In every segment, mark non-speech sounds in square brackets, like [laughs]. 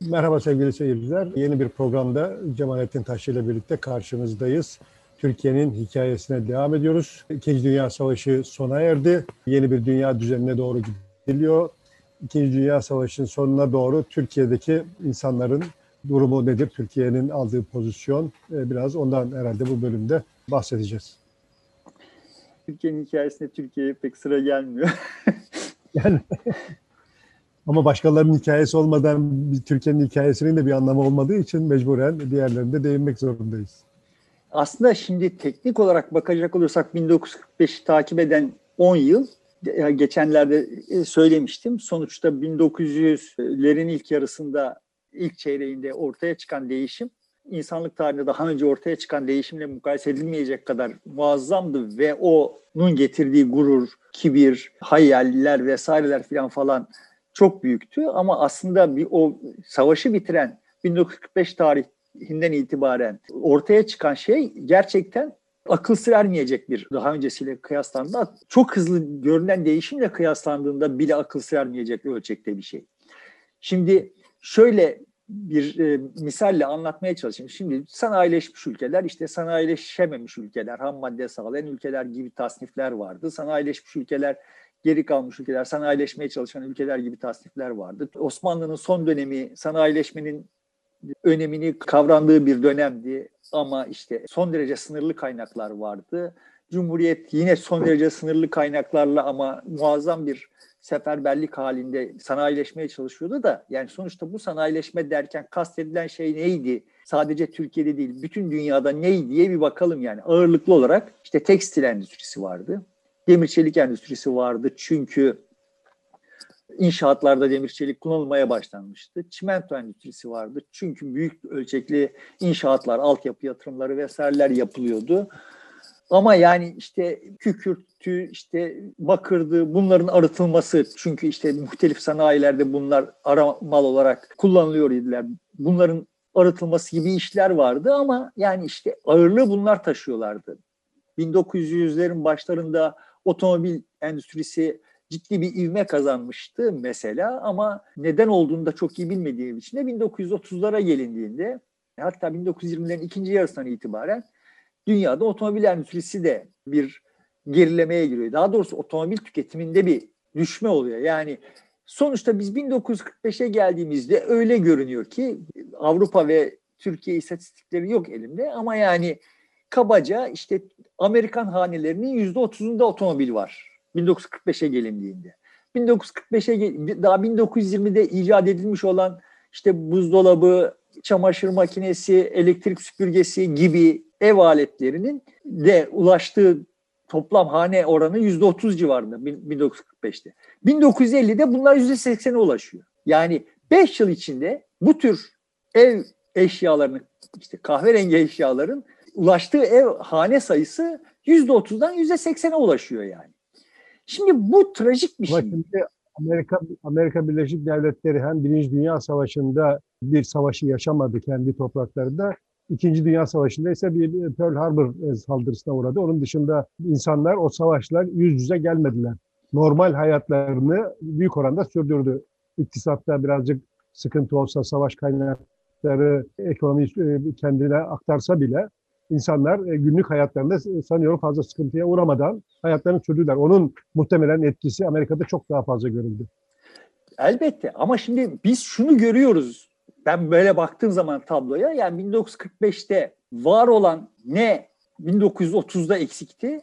Merhaba sevgili seyirciler. Yeni bir programda Cemalettin Taşçı ile birlikte karşınızdayız. Türkiye'nin hikayesine devam ediyoruz. İkinci Dünya Savaşı sona erdi. Yeni bir dünya düzenine doğru gidiliyor. İkinci Dünya Savaşı'nın sonuna doğru Türkiye'deki insanların durumu nedir? Türkiye'nin aldığı pozisyon e, biraz ondan herhalde bu bölümde bahsedeceğiz. Türkiye'nin hikayesinde Türkiye'ye pek sıra gelmiyor. yani [laughs] ama başkalarının hikayesi olmadan Türkiye'nin hikayesinin de bir anlamı olmadığı için mecburen diğerlerinde değinmek zorundayız. Aslında şimdi teknik olarak bakacak olursak 1945'i takip eden 10 yıl geçenlerde e, söylemiştim. Sonuçta 1900'lerin ilk yarısında ilk çeyreğinde ortaya çıkan değişim insanlık tarihinde daha önce ortaya çıkan değişimle mukayese edilmeyecek kadar muazzamdı ve onun getirdiği gurur, kibir, hayaller vesaireler falan falan çok büyüktü ama aslında bir o savaşı bitiren 1945 tarihinden itibaren ortaya çıkan şey gerçekten akıl sır bir daha öncesiyle kıyaslandığında çok hızlı görünen değişimle kıyaslandığında bile akıl sır ermeyecek ölçekte bir şey. Şimdi şöyle bir e, misalle anlatmaya çalışayım. Şimdi sanayileşmiş ülkeler, işte sanayileşememiş ülkeler, ham madde sağlayan ülkeler gibi tasnifler vardı. Sanayileşmiş ülkeler, geri kalmış ülkeler, sanayileşmeye çalışan ülkeler gibi tasnifler vardı. Osmanlı'nın son dönemi sanayileşmenin önemini kavrandığı bir dönemdi ama işte son derece sınırlı kaynaklar vardı. Cumhuriyet yine son derece sınırlı kaynaklarla ama muazzam bir seferberlik halinde sanayileşmeye çalışıyordu da yani sonuçta bu sanayileşme derken kastedilen şey neydi? Sadece Türkiye'de değil bütün dünyada neydi diye bir bakalım yani ağırlıklı olarak işte tekstil endüstrisi vardı. Demir çelik endüstrisi vardı çünkü inşaatlarda demir çelik kullanılmaya başlanmıştı. Çimento endüstrisi vardı. Çünkü büyük ölçekli inşaatlar, altyapı yatırımları vesaireler yapılıyordu. Ama yani işte kükürtü, işte bakırdı bunların arıtılması çünkü işte muhtelif sanayilerde bunlar ara mal olarak kullanılıyor idiler. Bunların arıtılması gibi işler vardı ama yani işte ağırlığı bunlar taşıyorlardı. 1900'lerin başlarında otomobil endüstrisi ciddi bir ivme kazanmıştı mesela ama neden olduğunu da çok iyi bilmediğim için de 1930'lara gelindiğinde hatta 1920'lerin ikinci yarısından itibaren dünyada otomobil endüstrisi de bir gerilemeye giriyor. Daha doğrusu otomobil tüketiminde bir düşme oluyor. Yani sonuçta biz 1945'e geldiğimizde öyle görünüyor ki Avrupa ve Türkiye istatistikleri yok elimde ama yani kabaca işte Amerikan hanelerinin yüzde otuzunda otomobil var 1945'e gelindiğinde. 1945'e daha 1920'de icat edilmiş olan işte buzdolabı, çamaşır makinesi, elektrik süpürgesi gibi ev aletlerinin de ulaştığı toplam hane oranı yüzde otuz civarında 1945'te. 1950'de bunlar yüzde seksene ulaşıyor. Yani beş yıl içinde bu tür ev eşyalarının işte kahverengi eşyaların ulaştığı ev hane sayısı yüzde otuzdan yüzde seksene ulaşıyor yani. Şimdi bu trajik bir şey. Şimdi Amerika Amerika Birleşik Devletleri hem Birinci Dünya Savaşı'nda bir savaşı yaşamadı kendi topraklarında İkinci Dünya Savaşı'nda ise bir Pearl Harbor saldırısına uğradı. Onun dışında insanlar o savaşlar yüz yüze gelmediler. Normal hayatlarını büyük oranda sürdürdü. İktisatta birazcık sıkıntı olsa savaş kaynakları ekonomi e, kendine aktarsa bile insanlar e, günlük hayatlarında sanıyorum fazla sıkıntıya uğramadan hayatlarını sürdüler. Onun muhtemelen etkisi Amerika'da çok daha fazla görüldü. Elbette ama şimdi biz şunu görüyoruz ben böyle baktığım zaman tabloya yani 1945'te var olan ne 1930'da eksikti?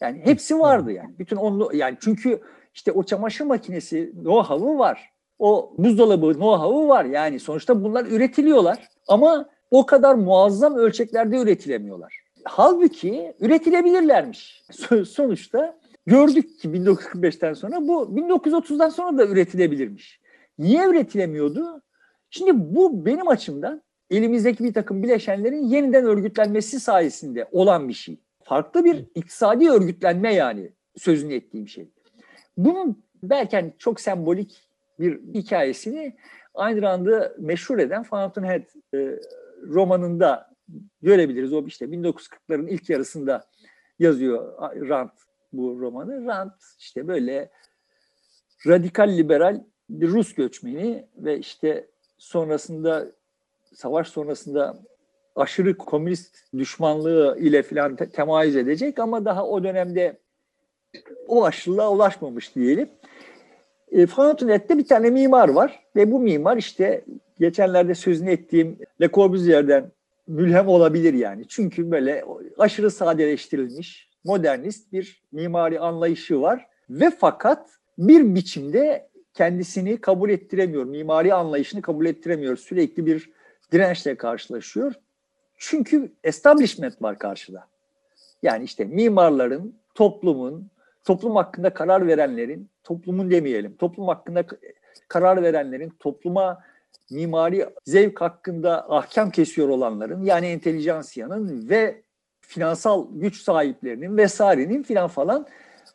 Yani hepsi vardı yani. Bütün onu yani çünkü işte o çamaşır makinesi know-how'u var. O buzdolabı know-how'u var. Yani sonuçta bunlar üretiliyorlar ama o kadar muazzam ölçeklerde üretilemiyorlar. Halbuki üretilebilirlermiş. Sonuçta gördük ki 1945'ten sonra bu 1930'dan sonra da üretilebilirmiş. Niye üretilemiyordu? Şimdi bu benim açımdan elimizdeki bir takım bileşenlerin yeniden örgütlenmesi sayesinde olan bir şey. Farklı bir iktisadi örgütlenme yani sözünü ettiğim şey. Bunun belki hani çok sembolik bir hikayesini aynı anda meşhur eden Fountainhead e, romanında görebiliriz. O işte 1940'ların ilk yarısında yazıyor Rand bu romanı. Rand işte böyle radikal liberal bir Rus göçmeni ve işte sonrasında savaş sonrasında aşırı komünist düşmanlığı ile filan te- temayüz edecek ama daha o dönemde o aşırılığa ulaşmamış diyelim. E, Fanatunet'te bir tane mimar var ve bu mimar işte geçenlerde sözünü ettiğim Le Corbusier'den mülhem olabilir yani. Çünkü böyle aşırı sadeleştirilmiş, modernist bir mimari anlayışı var ve fakat bir biçimde kendisini kabul ettiremiyor, mimari anlayışını kabul ettiremiyor. Sürekli bir dirençle karşılaşıyor. Çünkü establishment var karşıda. Yani işte mimarların, toplumun, toplum hakkında karar verenlerin, toplumun demeyelim, toplum hakkında karar verenlerin, topluma mimari zevk hakkında ahkam kesiyor olanların, yani entelijansiyanın ve finansal güç sahiplerinin vesairenin filan falan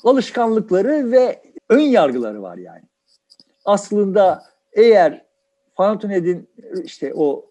alışkanlıkları ve ön yargıları var yani. Aslında eğer Fantuned'in işte o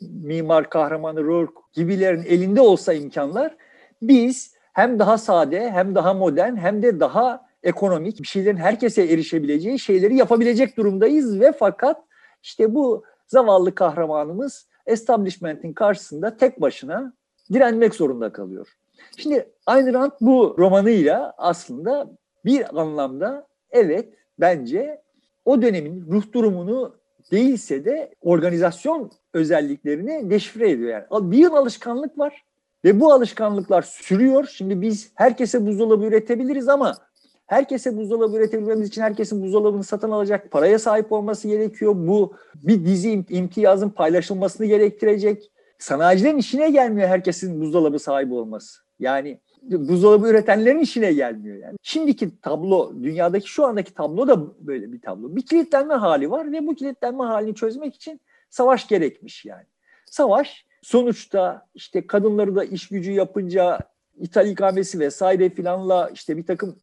mimar kahramanı Rourke gibilerin elinde olsa imkanlar biz hem daha sade hem daha modern hem de daha ekonomik bir şeylerin herkese erişebileceği şeyleri yapabilecek durumdayız ve fakat işte bu zavallı kahramanımız establishment'in karşısında tek başına direnmek zorunda kalıyor. Şimdi Ayn Rand bu romanıyla aslında bir anlamda evet bence o dönemin ruh durumunu değilse de organizasyon özelliklerini deşifre ediyor. Yani bir yıl alışkanlık var ve bu alışkanlıklar sürüyor. Şimdi biz herkese buzdolabı üretebiliriz ama herkese buzdolabı üretebilmemiz için herkesin buzdolabını satın alacak paraya sahip olması gerekiyor. Bu bir dizi imtiyazın paylaşılmasını gerektirecek. Sanayicilerin işine gelmiyor herkesin buzdolabı sahibi olması. Yani buzdolabı üretenlerin işine gelmiyor yani. Şimdiki tablo, dünyadaki şu andaki tablo da böyle bir tablo. Bir kilitlenme hali var ve bu kilitlenme halini çözmek için savaş gerekmiş yani. Savaş sonuçta işte kadınları da iş gücü yapınca ithal ikamesi vesaire filanla işte bir takım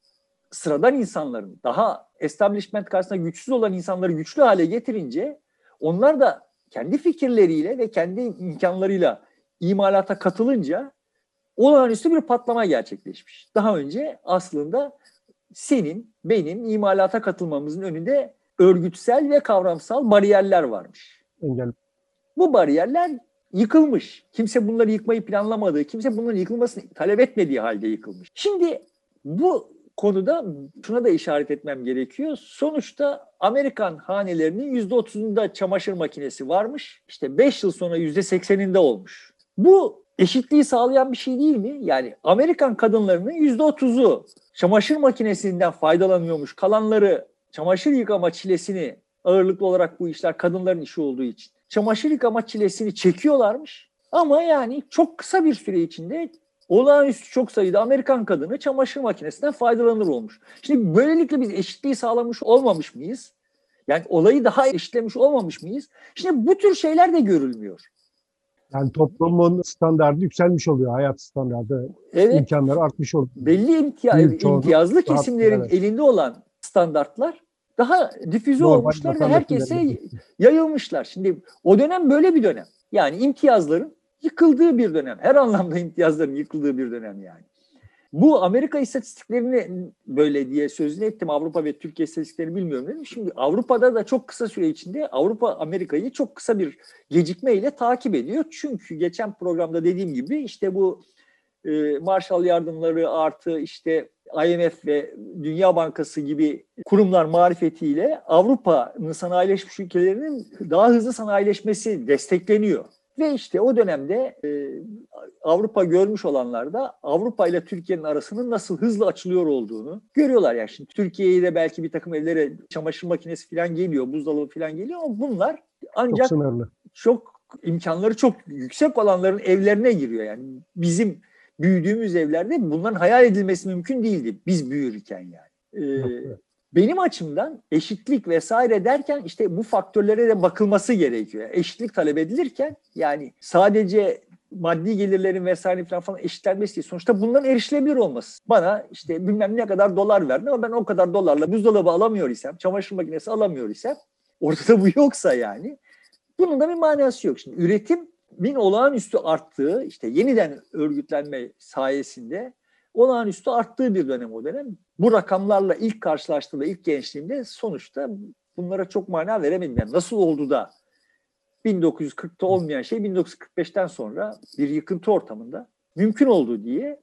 sıradan insanların daha establishment karşısında güçsüz olan insanları güçlü hale getirince onlar da kendi fikirleriyle ve kendi imkanlarıyla imalata katılınca olağanüstü bir patlama gerçekleşmiş. Daha önce aslında senin, benim imalata katılmamızın önünde örgütsel ve kavramsal bariyerler varmış. Engel. Bu bariyerler yıkılmış. Kimse bunları yıkmayı planlamadığı, kimse bunların yıkılmasını talep etmediği halde yıkılmış. Şimdi bu konuda şuna da işaret etmem gerekiyor. Sonuçta Amerikan hanelerinin %30'unda çamaşır makinesi varmış. İşte 5 yıl sonra %80'inde olmuş. Bu eşitliği sağlayan bir şey değil mi? Yani Amerikan kadınlarının %30'u çamaşır makinesinden faydalanıyormuş. Kalanları çamaşır yıkama çilesini ağırlıklı olarak bu işler kadınların işi olduğu için çamaşır yıkama çilesini çekiyorlarmış. Ama yani çok kısa bir süre içinde olağanüstü çok sayıda Amerikan kadını çamaşır makinesinden faydalanır olmuş. Şimdi böylelikle biz eşitliği sağlamış olmamış mıyız? Yani olayı daha eşitlemiş olmamış mıyız? Şimdi bu tür şeyler de görülmüyor. Yani toplumun standartı yükselmiş oluyor. Hayat standartı, Evet. imkanları artmış oluyor. Belli çoğunluk imtiyazlı kesimlerin evet. elinde olan standartlar daha difüze Normal olmuşlar ve herkese yayılmışlar. Şimdi o dönem böyle bir dönem. Yani imtiyazların yıkıldığı bir dönem. Her anlamda imtiyazların yıkıldığı bir dönem yani. Bu Amerika istatistiklerini böyle diye sözünü ettim. Avrupa ve Türkiye istatistiklerini bilmiyorum dedim. Şimdi Avrupa'da da çok kısa süre içinde Avrupa Amerika'yı çok kısa bir gecikmeyle takip ediyor. Çünkü geçen programda dediğim gibi işte bu e, Marshall yardımları artı işte IMF ve Dünya Bankası gibi kurumlar marifetiyle Avrupa'nın sanayileşmiş ülkelerinin daha hızlı sanayileşmesi destekleniyor. Ve işte o dönemde e, Avrupa görmüş olanlar da Avrupa ile Türkiye'nin arasının nasıl hızlı açılıyor olduğunu görüyorlar. Yani şimdi Türkiye'ye de belki bir takım evlere çamaşır makinesi falan geliyor, buzdolabı falan geliyor ama bunlar Çok ancak sınırlı. çok imkanları çok yüksek olanların evlerine giriyor. Yani bizim büyüdüğümüz evlerde bunların hayal edilmesi mümkün değildi biz büyürken yani. Ee, benim açımdan eşitlik vesaire derken işte bu faktörlere de bakılması gerekiyor. Eşitlik talep edilirken yani sadece maddi gelirlerin vesaire falan, falan eşitlenmesi değil. Sonuçta bunların erişilebilir olması. Bana işte bilmem ne kadar dolar verdin ama ben o kadar dolarla buzdolabı alamıyor isem, çamaşır makinesi alamıyor isem ortada bu yoksa yani bunun da bir manası yok. Şimdi üretimin olağanüstü arttığı, işte yeniden örgütlenme sayesinde olağanüstü arttığı bir dönem o dönem. Bu rakamlarla ilk karşılaştığımda, ilk gençliğimde sonuçta bunlara çok mana veremedim. Yani nasıl oldu da 1940'ta olmayan şey 1945'ten sonra bir yıkıntı ortamında mümkün oldu diye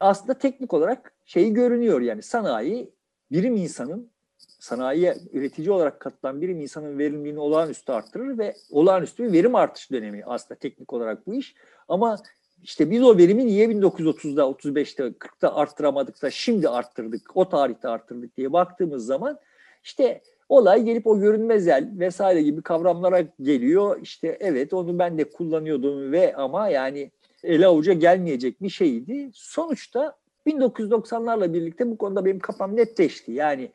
aslında teknik olarak şeyi görünüyor yani sanayi birim insanın sanayiye üretici olarak katılan birim insanın verimliliğini olağanüstü arttırır ve olağanüstü bir verim artış dönemi aslında teknik olarak bu iş. Ama işte biz o verimi niye 1930'da, 35'te, 40'ta arttıramadık da şimdi arttırdık, o tarihte arttırdık diye baktığımız zaman işte olay gelip o görünmez el vesaire gibi kavramlara geliyor. İşte evet onu ben de kullanıyordum ve ama yani ele avuca gelmeyecek bir şeydi. Sonuçta 1990'larla birlikte bu konuda benim kafam netleşti. Yani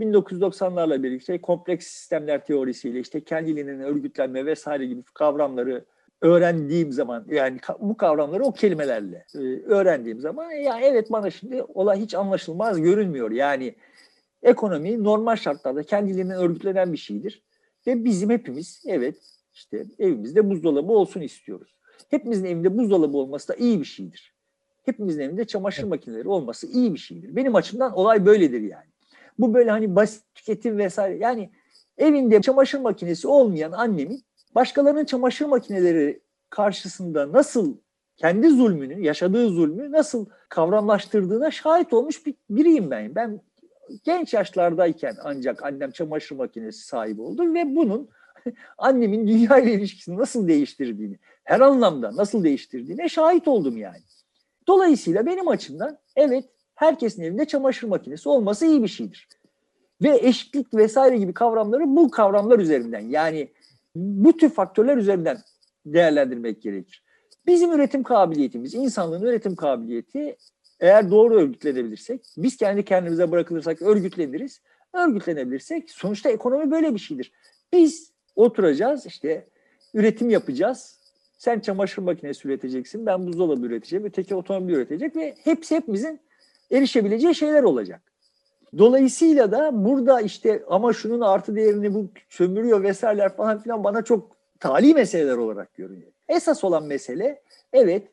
1990'larla birlikte kompleks sistemler teorisiyle işte kendiliğinden örgütlenme vesaire gibi kavramları öğrendiğim zaman yani bu kavramları o kelimelerle e, öğrendiğim zaman ya evet bana şimdi olay hiç anlaşılmaz görünmüyor. Yani ekonomi normal şartlarda kendiliğinden örgütlenen bir şeydir. Ve bizim hepimiz evet işte evimizde buzdolabı olsun istiyoruz. Hepimizin evinde buzdolabı olması da iyi bir şeydir. Hepimizin evinde çamaşır makineleri olması iyi bir şeydir. Benim açımdan olay böyledir yani. Bu böyle hani basit tüketim vesaire. Yani evinde çamaşır makinesi olmayan annemin başkalarının çamaşır makineleri karşısında nasıl kendi zulmünü, yaşadığı zulmü nasıl kavramlaştırdığına şahit olmuş bir, biriyim ben. Ben genç yaşlardayken ancak annem çamaşır makinesi sahibi oldu ve bunun [laughs] annemin dünya ile ilişkisini nasıl değiştirdiğini, her anlamda nasıl değiştirdiğine şahit oldum yani. Dolayısıyla benim açımdan evet herkesin evinde çamaşır makinesi olması iyi bir şeydir. Ve eşitlik vesaire gibi kavramları bu kavramlar üzerinden yani bu tür faktörler üzerinden değerlendirmek gerekir. Bizim üretim kabiliyetimiz, insanlığın üretim kabiliyeti eğer doğru örgütlenebilirsek, biz kendi kendimize bırakılırsak örgütleniriz. Örgütlenebilirsek sonuçta ekonomi böyle bir şeydir. Biz oturacağız işte üretim yapacağız. Sen çamaşır makinesi üreteceksin, ben buzdolabı üreteceğim, öteki otomobil üretecek ve hepsi hepimizin erişebileceği şeyler olacak. Dolayısıyla da burada işte ama şunun artı değerini bu sömürüyor vesaireler falan filan bana çok tali meseleler olarak görünüyor. Esas olan mesele evet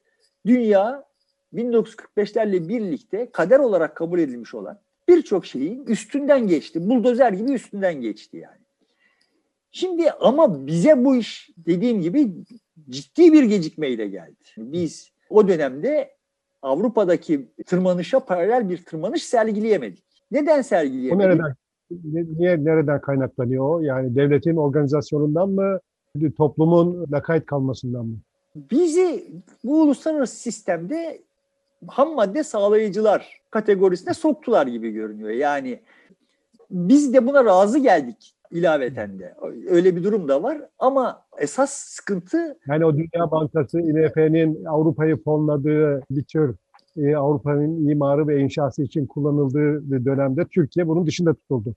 dünya 1945'lerle birlikte kader olarak kabul edilmiş olan birçok şeyin üstünden geçti. Buldozer gibi üstünden geçti yani. Şimdi ama bize bu iş dediğim gibi ciddi bir gecikmeyle geldi. Biz o dönemde Avrupa'daki tırmanışa paralel bir tırmanış sergileyemedik. Neden sergileyemedik? O nereden, niye, nereden kaynaklanıyor o? Yani devletin organizasyonundan mı, toplumun lakayt kalmasından mı? Bizi bu uluslararası sistemde ham madde sağlayıcılar kategorisine soktular gibi görünüyor. Yani biz de buna razı geldik ilaveten de. Öyle bir durum da var ama esas sıkıntı... Yani o Dünya Bankası, IMF'nin Avrupa'yı fonladığı bir tür e, Avrupa'nın imarı ve inşası için kullanıldığı dönemde Türkiye bunun dışında tutuldu.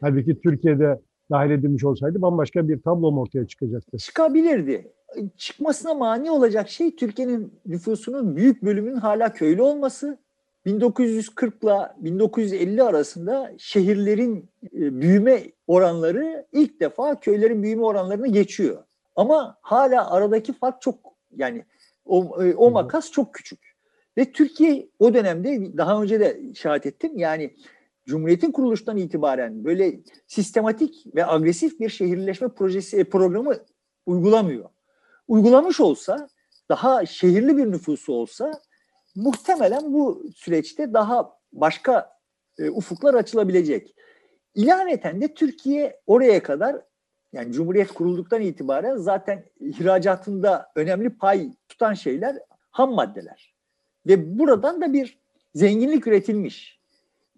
Halbuki Türkiye'de dahil edilmiş olsaydı bambaşka bir tablo mu ortaya çıkacaktı? Çıkabilirdi. Çıkmasına mani olacak şey Türkiye'nin nüfusunun büyük bölümünün hala köylü olması. 1940 ile 1950 arasında şehirlerin e, büyüme oranları ilk defa köylerin büyüme oranlarını geçiyor. Ama hala aradaki fark çok yani o, e, o makas çok küçük. Ve Türkiye o dönemde daha önce de şahit ettim yani Cumhuriyet'in kuruluştan itibaren böyle sistematik ve agresif bir şehirleşme projesi programı uygulamıyor. Uygulamış olsa daha şehirli bir nüfusu olsa muhtemelen bu süreçte daha başka e, ufuklar açılabilecek. İlaveten de Türkiye oraya kadar yani Cumhuriyet kurulduktan itibaren zaten ihracatında önemli pay tutan şeyler ham maddeler. Ve buradan da bir zenginlik üretilmiş.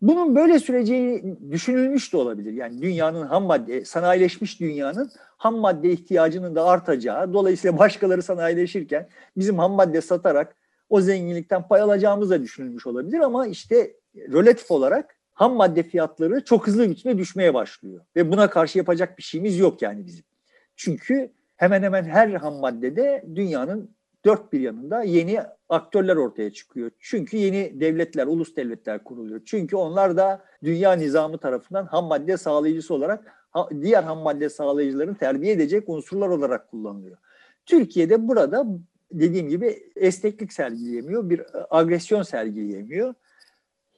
Bunun böyle süreceği düşünülmüş de olabilir. Yani dünyanın ham madde, sanayileşmiş dünyanın ham madde ihtiyacının da artacağı, dolayısıyla başkaları sanayileşirken bizim ham madde satarak o zenginlikten pay alacağımız da düşünülmüş olabilir ama işte relatif olarak ham madde fiyatları çok hızlı bir biçimde düşmeye başlıyor. Ve buna karşı yapacak bir şeyimiz yok yani bizim. Çünkü hemen hemen her ham maddede dünyanın dört bir yanında yeni aktörler ortaya çıkıyor. Çünkü yeni devletler, ulus devletler kuruluyor. Çünkü onlar da dünya nizamı tarafından ham madde sağlayıcısı olarak diğer ham madde sağlayıcıların terbiye edecek unsurlar olarak kullanılıyor. Türkiye'de burada dediğim gibi esneklik sergileyemiyor, bir agresyon sergileyemiyor.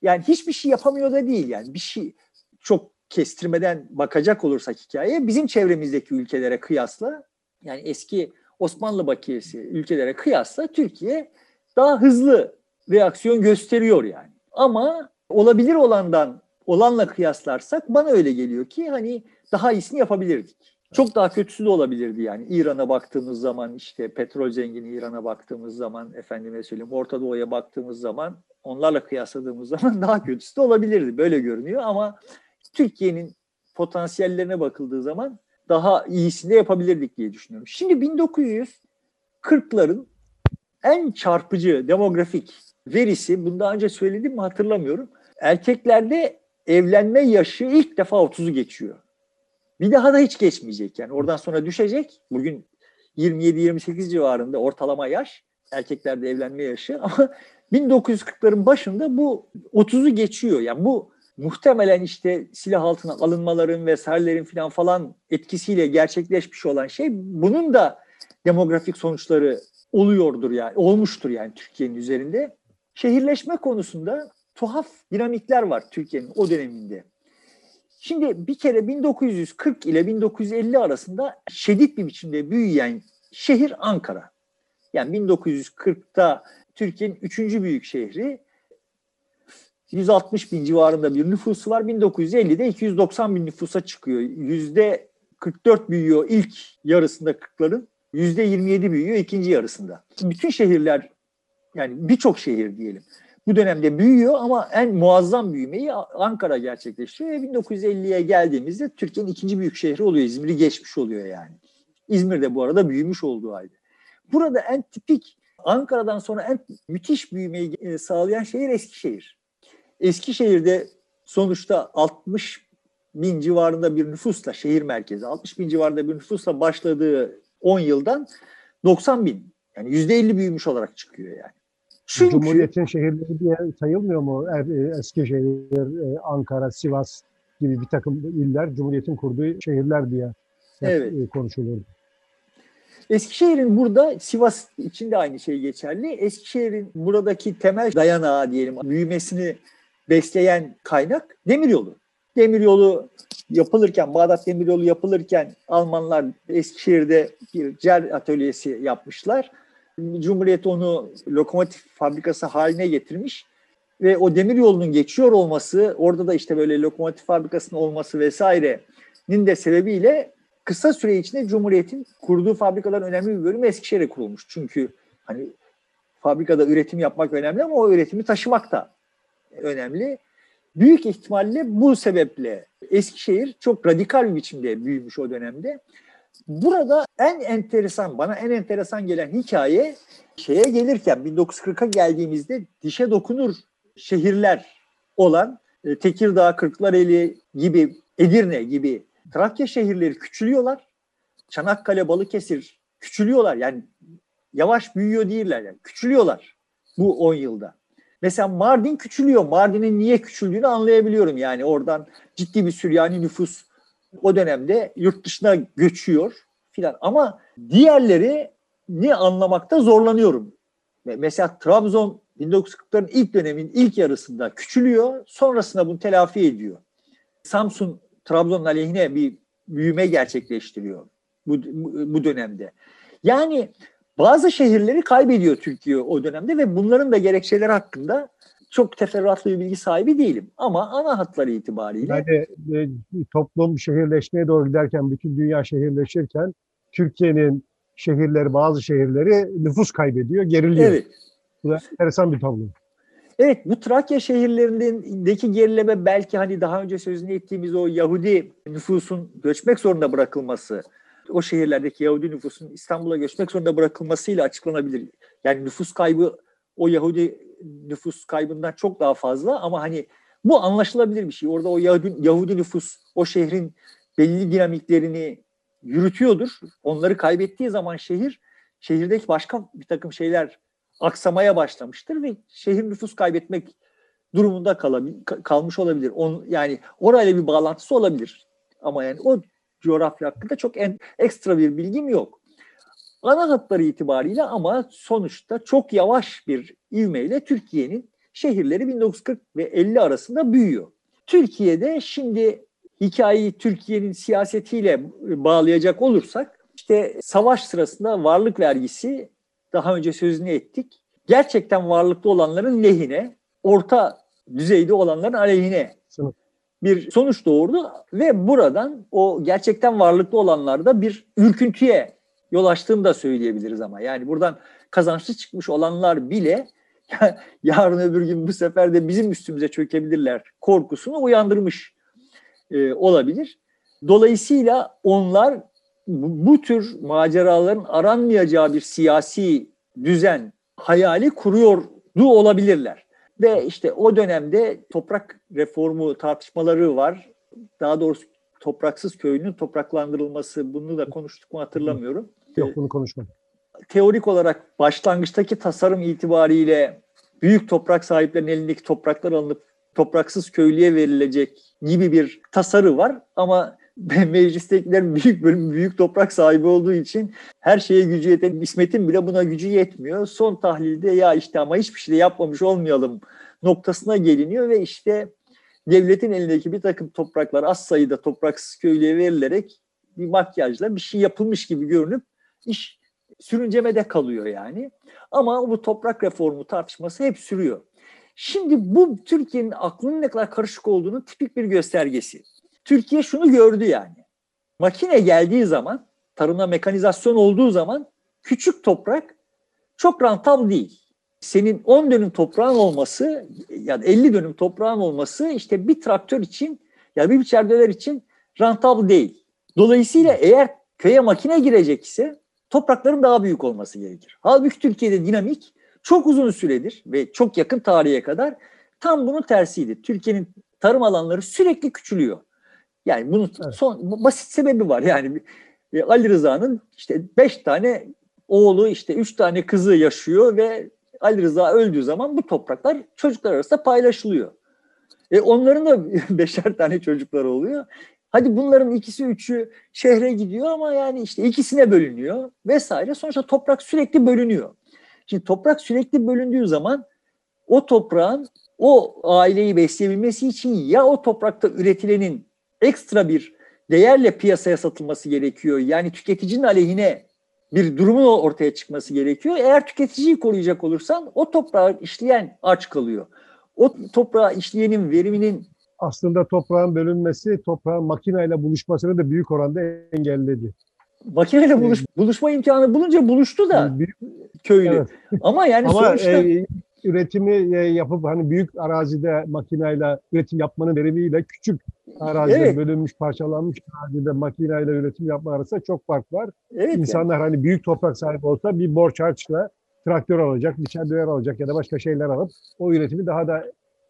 Yani hiçbir şey yapamıyor da değil yani bir şey çok kestirmeden bakacak olursak hikayeye bizim çevremizdeki ülkelere kıyasla yani eski Osmanlı bakiyesi ülkelere kıyasla Türkiye daha hızlı reaksiyon gösteriyor yani. Ama olabilir olandan olanla kıyaslarsak bana öyle geliyor ki hani daha iyisini yapabilirdik. Çok daha kötüsü de olabilirdi yani. İran'a baktığımız zaman işte petrol zengini İran'a baktığımız zaman efendime söyleyeyim Orta Doğu'ya baktığımız zaman onlarla kıyasladığımız [laughs] zaman daha kötüsü de olabilirdi. Böyle görünüyor ama Türkiye'nin potansiyellerine bakıldığı zaman daha iyisini de yapabilirdik diye düşünüyorum. Şimdi 1940'ların en çarpıcı demografik verisi, bunu daha önce söyledim mi hatırlamıyorum. Erkeklerde evlenme yaşı ilk defa 30'u geçiyor. Bir daha da hiç geçmeyecek yani. Oradan sonra düşecek. Bugün 27-28 civarında ortalama yaş. Erkeklerde evlenme yaşı [laughs] ama 1940'ların başında bu 30'u geçiyor. Yani bu muhtemelen işte silah altına alınmaların vesairelerin falan falan etkisiyle gerçekleşmiş olan şey bunun da demografik sonuçları oluyordur yani olmuştur yani Türkiye'nin üzerinde. Şehirleşme konusunda tuhaf dinamikler var Türkiye'nin o döneminde. Şimdi bir kere 1940 ile 1950 arasında şiddet bir biçimde büyüyen şehir Ankara. Yani 1940'ta Türkiye'nin üçüncü büyük şehri 160 bin civarında bir nüfusu var. 1950'de 290 bin nüfusa çıkıyor. Yüzde 44 büyüyor ilk yarısında 40'ların. Yüzde 27 büyüyor ikinci yarısında. Bütün şehirler yani birçok şehir diyelim bu dönemde büyüyor ama en muazzam büyümeyi Ankara gerçekleştiriyor ve 1950'ye geldiğimizde Türkiye'nin ikinci büyük şehri oluyor. İzmir'i geçmiş oluyor yani. İzmir de bu arada büyümüş olduğu halde. Burada en tipik Ankara'dan sonra en müthiş büyümeyi e, sağlayan şehir Eskişehir. Eskişehir'de sonuçta 60 bin civarında bir nüfusla şehir merkezi 60 bin civarında bir nüfusla başladığı 10 yıldan 90 bin yani %50 büyümüş olarak çıkıyor yani. Çünkü, Cumhuriyet'in şehirleri diye sayılmıyor mu? Er, e, Eskişehir, e, Ankara, Sivas gibi bir takım iller Cumhuriyet'in kurduğu şehirler diye evet. E, konuşulurdu. Eskişehir'in burada Sivas için de aynı şey geçerli. Eskişehir'in buradaki temel dayanağı diyelim büyümesini besleyen kaynak demiryolu. Demiryolu yapılırken, Bağdat Demiryolu yapılırken Almanlar Eskişehir'de bir cer atölyesi yapmışlar Cumhuriyet onu lokomotif fabrikası haline getirmiş ve o demir yolunun geçiyor olması, orada da işte böyle lokomotif fabrikasının olması vesairenin de sebebiyle kısa süre içinde Cumhuriyet'in kurduğu fabrikaların önemli bir bölümü Eskişehir'e kurulmuş. Çünkü hani fabrikada üretim yapmak önemli ama o üretimi taşımak da önemli. Büyük ihtimalle bu sebeple Eskişehir çok radikal bir biçimde büyümüş o dönemde. Burada en enteresan, bana en enteresan gelen hikaye şeye gelirken 1940'a geldiğimizde dişe dokunur şehirler olan e, Tekirdağ, Kırklareli gibi, Edirne gibi Trakya şehirleri küçülüyorlar. Çanakkale, Balıkesir küçülüyorlar. Yani yavaş büyüyor değiller yani. Küçülüyorlar bu 10 yılda. Mesela Mardin küçülüyor. Mardin'in niye küçüldüğünü anlayabiliyorum. Yani oradan ciddi bir Süryani nüfus o dönemde yurt dışına göçüyor filan. Ama diğerleri ne anlamakta zorlanıyorum. Mesela Trabzon 1940'ların ilk dönemin ilk yarısında küçülüyor. Sonrasında bunu telafi ediyor. Samsun Trabzon'un aleyhine bir büyüme gerçekleştiriyor bu, bu dönemde. Yani bazı şehirleri kaybediyor Türkiye o dönemde ve bunların da gerekçeleri hakkında çok teferruatlı bir bilgi sahibi değilim. Ama ana hatları itibariyle... Yani e, toplum şehirleşmeye doğru giderken, bütün dünya şehirleşirken Türkiye'nin şehirleri, bazı şehirleri nüfus kaybediyor, geriliyor. Evet. Bu da enteresan bir tablo. Evet, bu Trakya şehirlerindeki gerileme belki hani daha önce sözünü ettiğimiz o Yahudi nüfusun göçmek zorunda bırakılması, o şehirlerdeki Yahudi nüfusun İstanbul'a göçmek zorunda bırakılmasıyla açıklanabilir. Yani nüfus kaybı o Yahudi nüfus kaybından çok daha fazla ama hani bu anlaşılabilir bir şey. Orada o Yahudi, Yahudi nüfus o şehrin belli dinamiklerini yürütüyordur. Onları kaybettiği zaman şehir şehirdeki başka bir takım şeyler aksamaya başlamıştır ve şehir nüfus kaybetmek durumunda kalabil, kalmış olabilir. On, yani orayla bir bağlantısı olabilir. Ama yani o coğrafya hakkında çok en, ekstra bir bilgim yok ana hatları itibariyle ama sonuçta çok yavaş bir ivmeyle Türkiye'nin şehirleri 1940 ve 50 arasında büyüyor. Türkiye'de şimdi hikayeyi Türkiye'nin siyasetiyle bağlayacak olursak İşte savaş sırasında varlık vergisi daha önce sözünü ettik. Gerçekten varlıklı olanların lehine, orta düzeyde olanların aleyhine Sınıf. bir sonuç doğurdu ve buradan o gerçekten varlıklı olanlarda bir ürküntüye yol açtığını da söyleyebiliriz ama yani buradan kazançlı çıkmış olanlar bile [laughs] yarın öbür gün bu sefer de bizim üstümüze çökebilirler korkusunu uyandırmış e, olabilir. Dolayısıyla onlar bu, bu tür maceraların aranmayacağı bir siyasi düzen hayali kuruyordu olabilirler. Ve işte o dönemde toprak reformu tartışmaları var. Daha doğrusu topraksız köyünün topraklandırılması bunu da konuştuk mu hatırlamıyorum. Yok bunu konuşmadık. Teorik olarak başlangıçtaki tasarım itibariyle büyük toprak sahiplerinin elindeki topraklar alınıp topraksız köylüye verilecek gibi bir tasarı var ama [laughs] meclistekilerin büyük bölümü büyük toprak sahibi olduğu için her şeye gücü yeten İsmet'in bile buna gücü yetmiyor. Son tahlilde ya işte ama hiçbir şey de yapmamış olmayalım noktasına geliniyor ve işte devletin elindeki bir takım topraklar az sayıda topraksız köylüye verilerek bir makyajla bir şey yapılmış gibi görünüp iş sürüncemede kalıyor yani. Ama bu toprak reformu tartışması hep sürüyor. Şimdi bu Türkiye'nin aklının ne kadar karışık olduğunu tipik bir göstergesi. Türkiye şunu gördü yani. Makine geldiği zaman, tarımda mekanizasyon olduğu zaman küçük toprak çok rantam değil. Senin 10 dönüm toprağın olması ya da 50 dönüm toprağın olması işte bir traktör için ya bir biçer döver için rantabl değil. Dolayısıyla eğer köye makine girecek ise toprakların daha büyük olması gerekir. Halbuki Türkiye'de dinamik çok uzun süredir ve çok yakın tarihe kadar tam bunun tersiydi. Türkiye'nin tarım alanları sürekli küçülüyor. Yani bunun Evet. son basit sebebi var. Yani e, Ali Rıza'nın işte beş tane oğlu işte üç tane kızı yaşıyor ve Ali Rıza öldüğü zaman bu topraklar çocuklar arasında paylaşılıyor. E onların da [laughs] beşer tane çocukları oluyor. Hadi bunların ikisi üçü şehre gidiyor ama yani işte ikisine bölünüyor vesaire. Sonuçta toprak sürekli bölünüyor. Şimdi toprak sürekli bölündüğü zaman o toprağın o aileyi besleyebilmesi için ya o toprakta üretilenin ekstra bir değerle piyasaya satılması gerekiyor. Yani tüketicinin aleyhine bir durumun ortaya çıkması gerekiyor. Eğer tüketiciyi koruyacak olursan o toprağı işleyen aç kalıyor. O toprağı işleyenin veriminin Aslında toprağın bölünmesi, toprağın makineyle buluşmasını da büyük oranda engelledi. makineyle buluş, buluşma imkanı bulunca buluştu da Yani büyük, köylü. evet. [laughs] Ama yani Ama sonuçta e, üretimi e, yapıp hani büyük arazide makineyle üretim yapmanın verimiyle küçük arazide Evet. bölünmüş, parçalanmış arazide makineyle üretim yapma arasında çok fark var. evet yani. İnsanlar hani büyük toprak sahibi olsa bir borç harçla traktör alacak, biçer alacak ya da başka şeyler alıp o üretimi daha da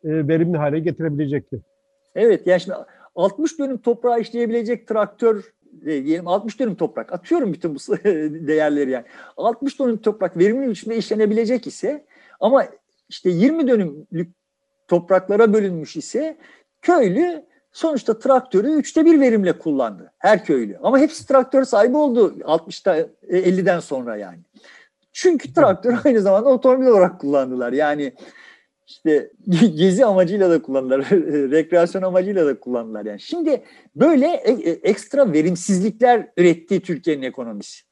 e, verimli hale getirebilecekti. Evet yani şimdi 60 dönüm toprağı işleyebilecek traktör e, diyelim 60 dönüm toprak atıyorum bütün bu [laughs] değerleri yani. 60 dönüm toprak verimli biçimde işlenebilecek ise ama işte 20 dönümlük topraklara bölünmüş ise köylü sonuçta traktörü üçte bir verimle kullandı. Her köylü. Ama hepsi traktör sahibi oldu 60'ta e, 50'den sonra yani. Çünkü traktör aynı zamanda otomobil olarak kullandılar. Yani işte [laughs] gezi amacıyla da kullandılar, [laughs] rekreasyon amacıyla da kullandılar. Yani şimdi böyle e- e- ekstra verimsizlikler üretti Türkiye'nin ekonomisi.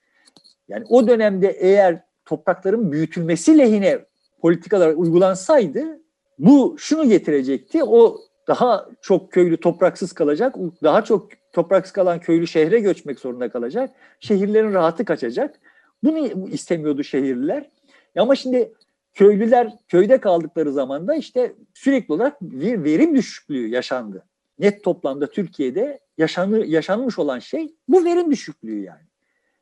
Yani o dönemde eğer toprakların büyütülmesi lehine politikalar uygulansaydı bu şunu getirecekti. O daha çok köylü topraksız kalacak. Daha çok topraksız kalan köylü şehre göçmek zorunda kalacak. Şehirlerin rahatı kaçacak. Bunu istemiyordu şehirliler. Ama şimdi köylüler köyde kaldıkları zaman da işte sürekli olarak bir verim düşüklüğü yaşandı. Net toplamda Türkiye'de yaşanı, yaşanmış olan şey bu verim düşüklüğü yani.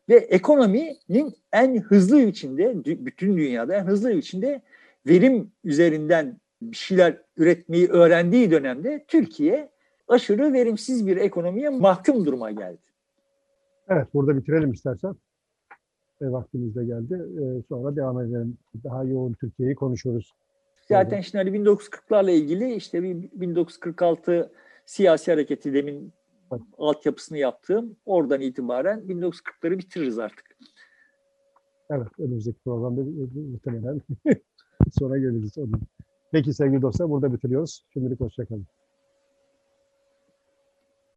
Ve ekonominin en hızlı biçimde, bütün dünyada en hızlı biçimde verim üzerinden bir şeyler üretmeyi öğrendiği dönemde Türkiye aşırı verimsiz bir ekonomiye mahkum duruma geldi. Evet, burada bitirelim istersen. E, vaktimiz de geldi. E, sonra devam edelim. Daha yoğun Türkiye'yi konuşuyoruz. Zaten şimdi hani 1940'larla ilgili işte bir 1946 siyasi hareketi demin Evet. altyapısını yaptığım oradan itibaren 1940'ları bitiririz artık. Evet, önümüzdeki programda muhtemelen [laughs] sonra geliriz. Peki sevgili dostlar, burada bitiriyoruz. Şimdilik hoşçakalın.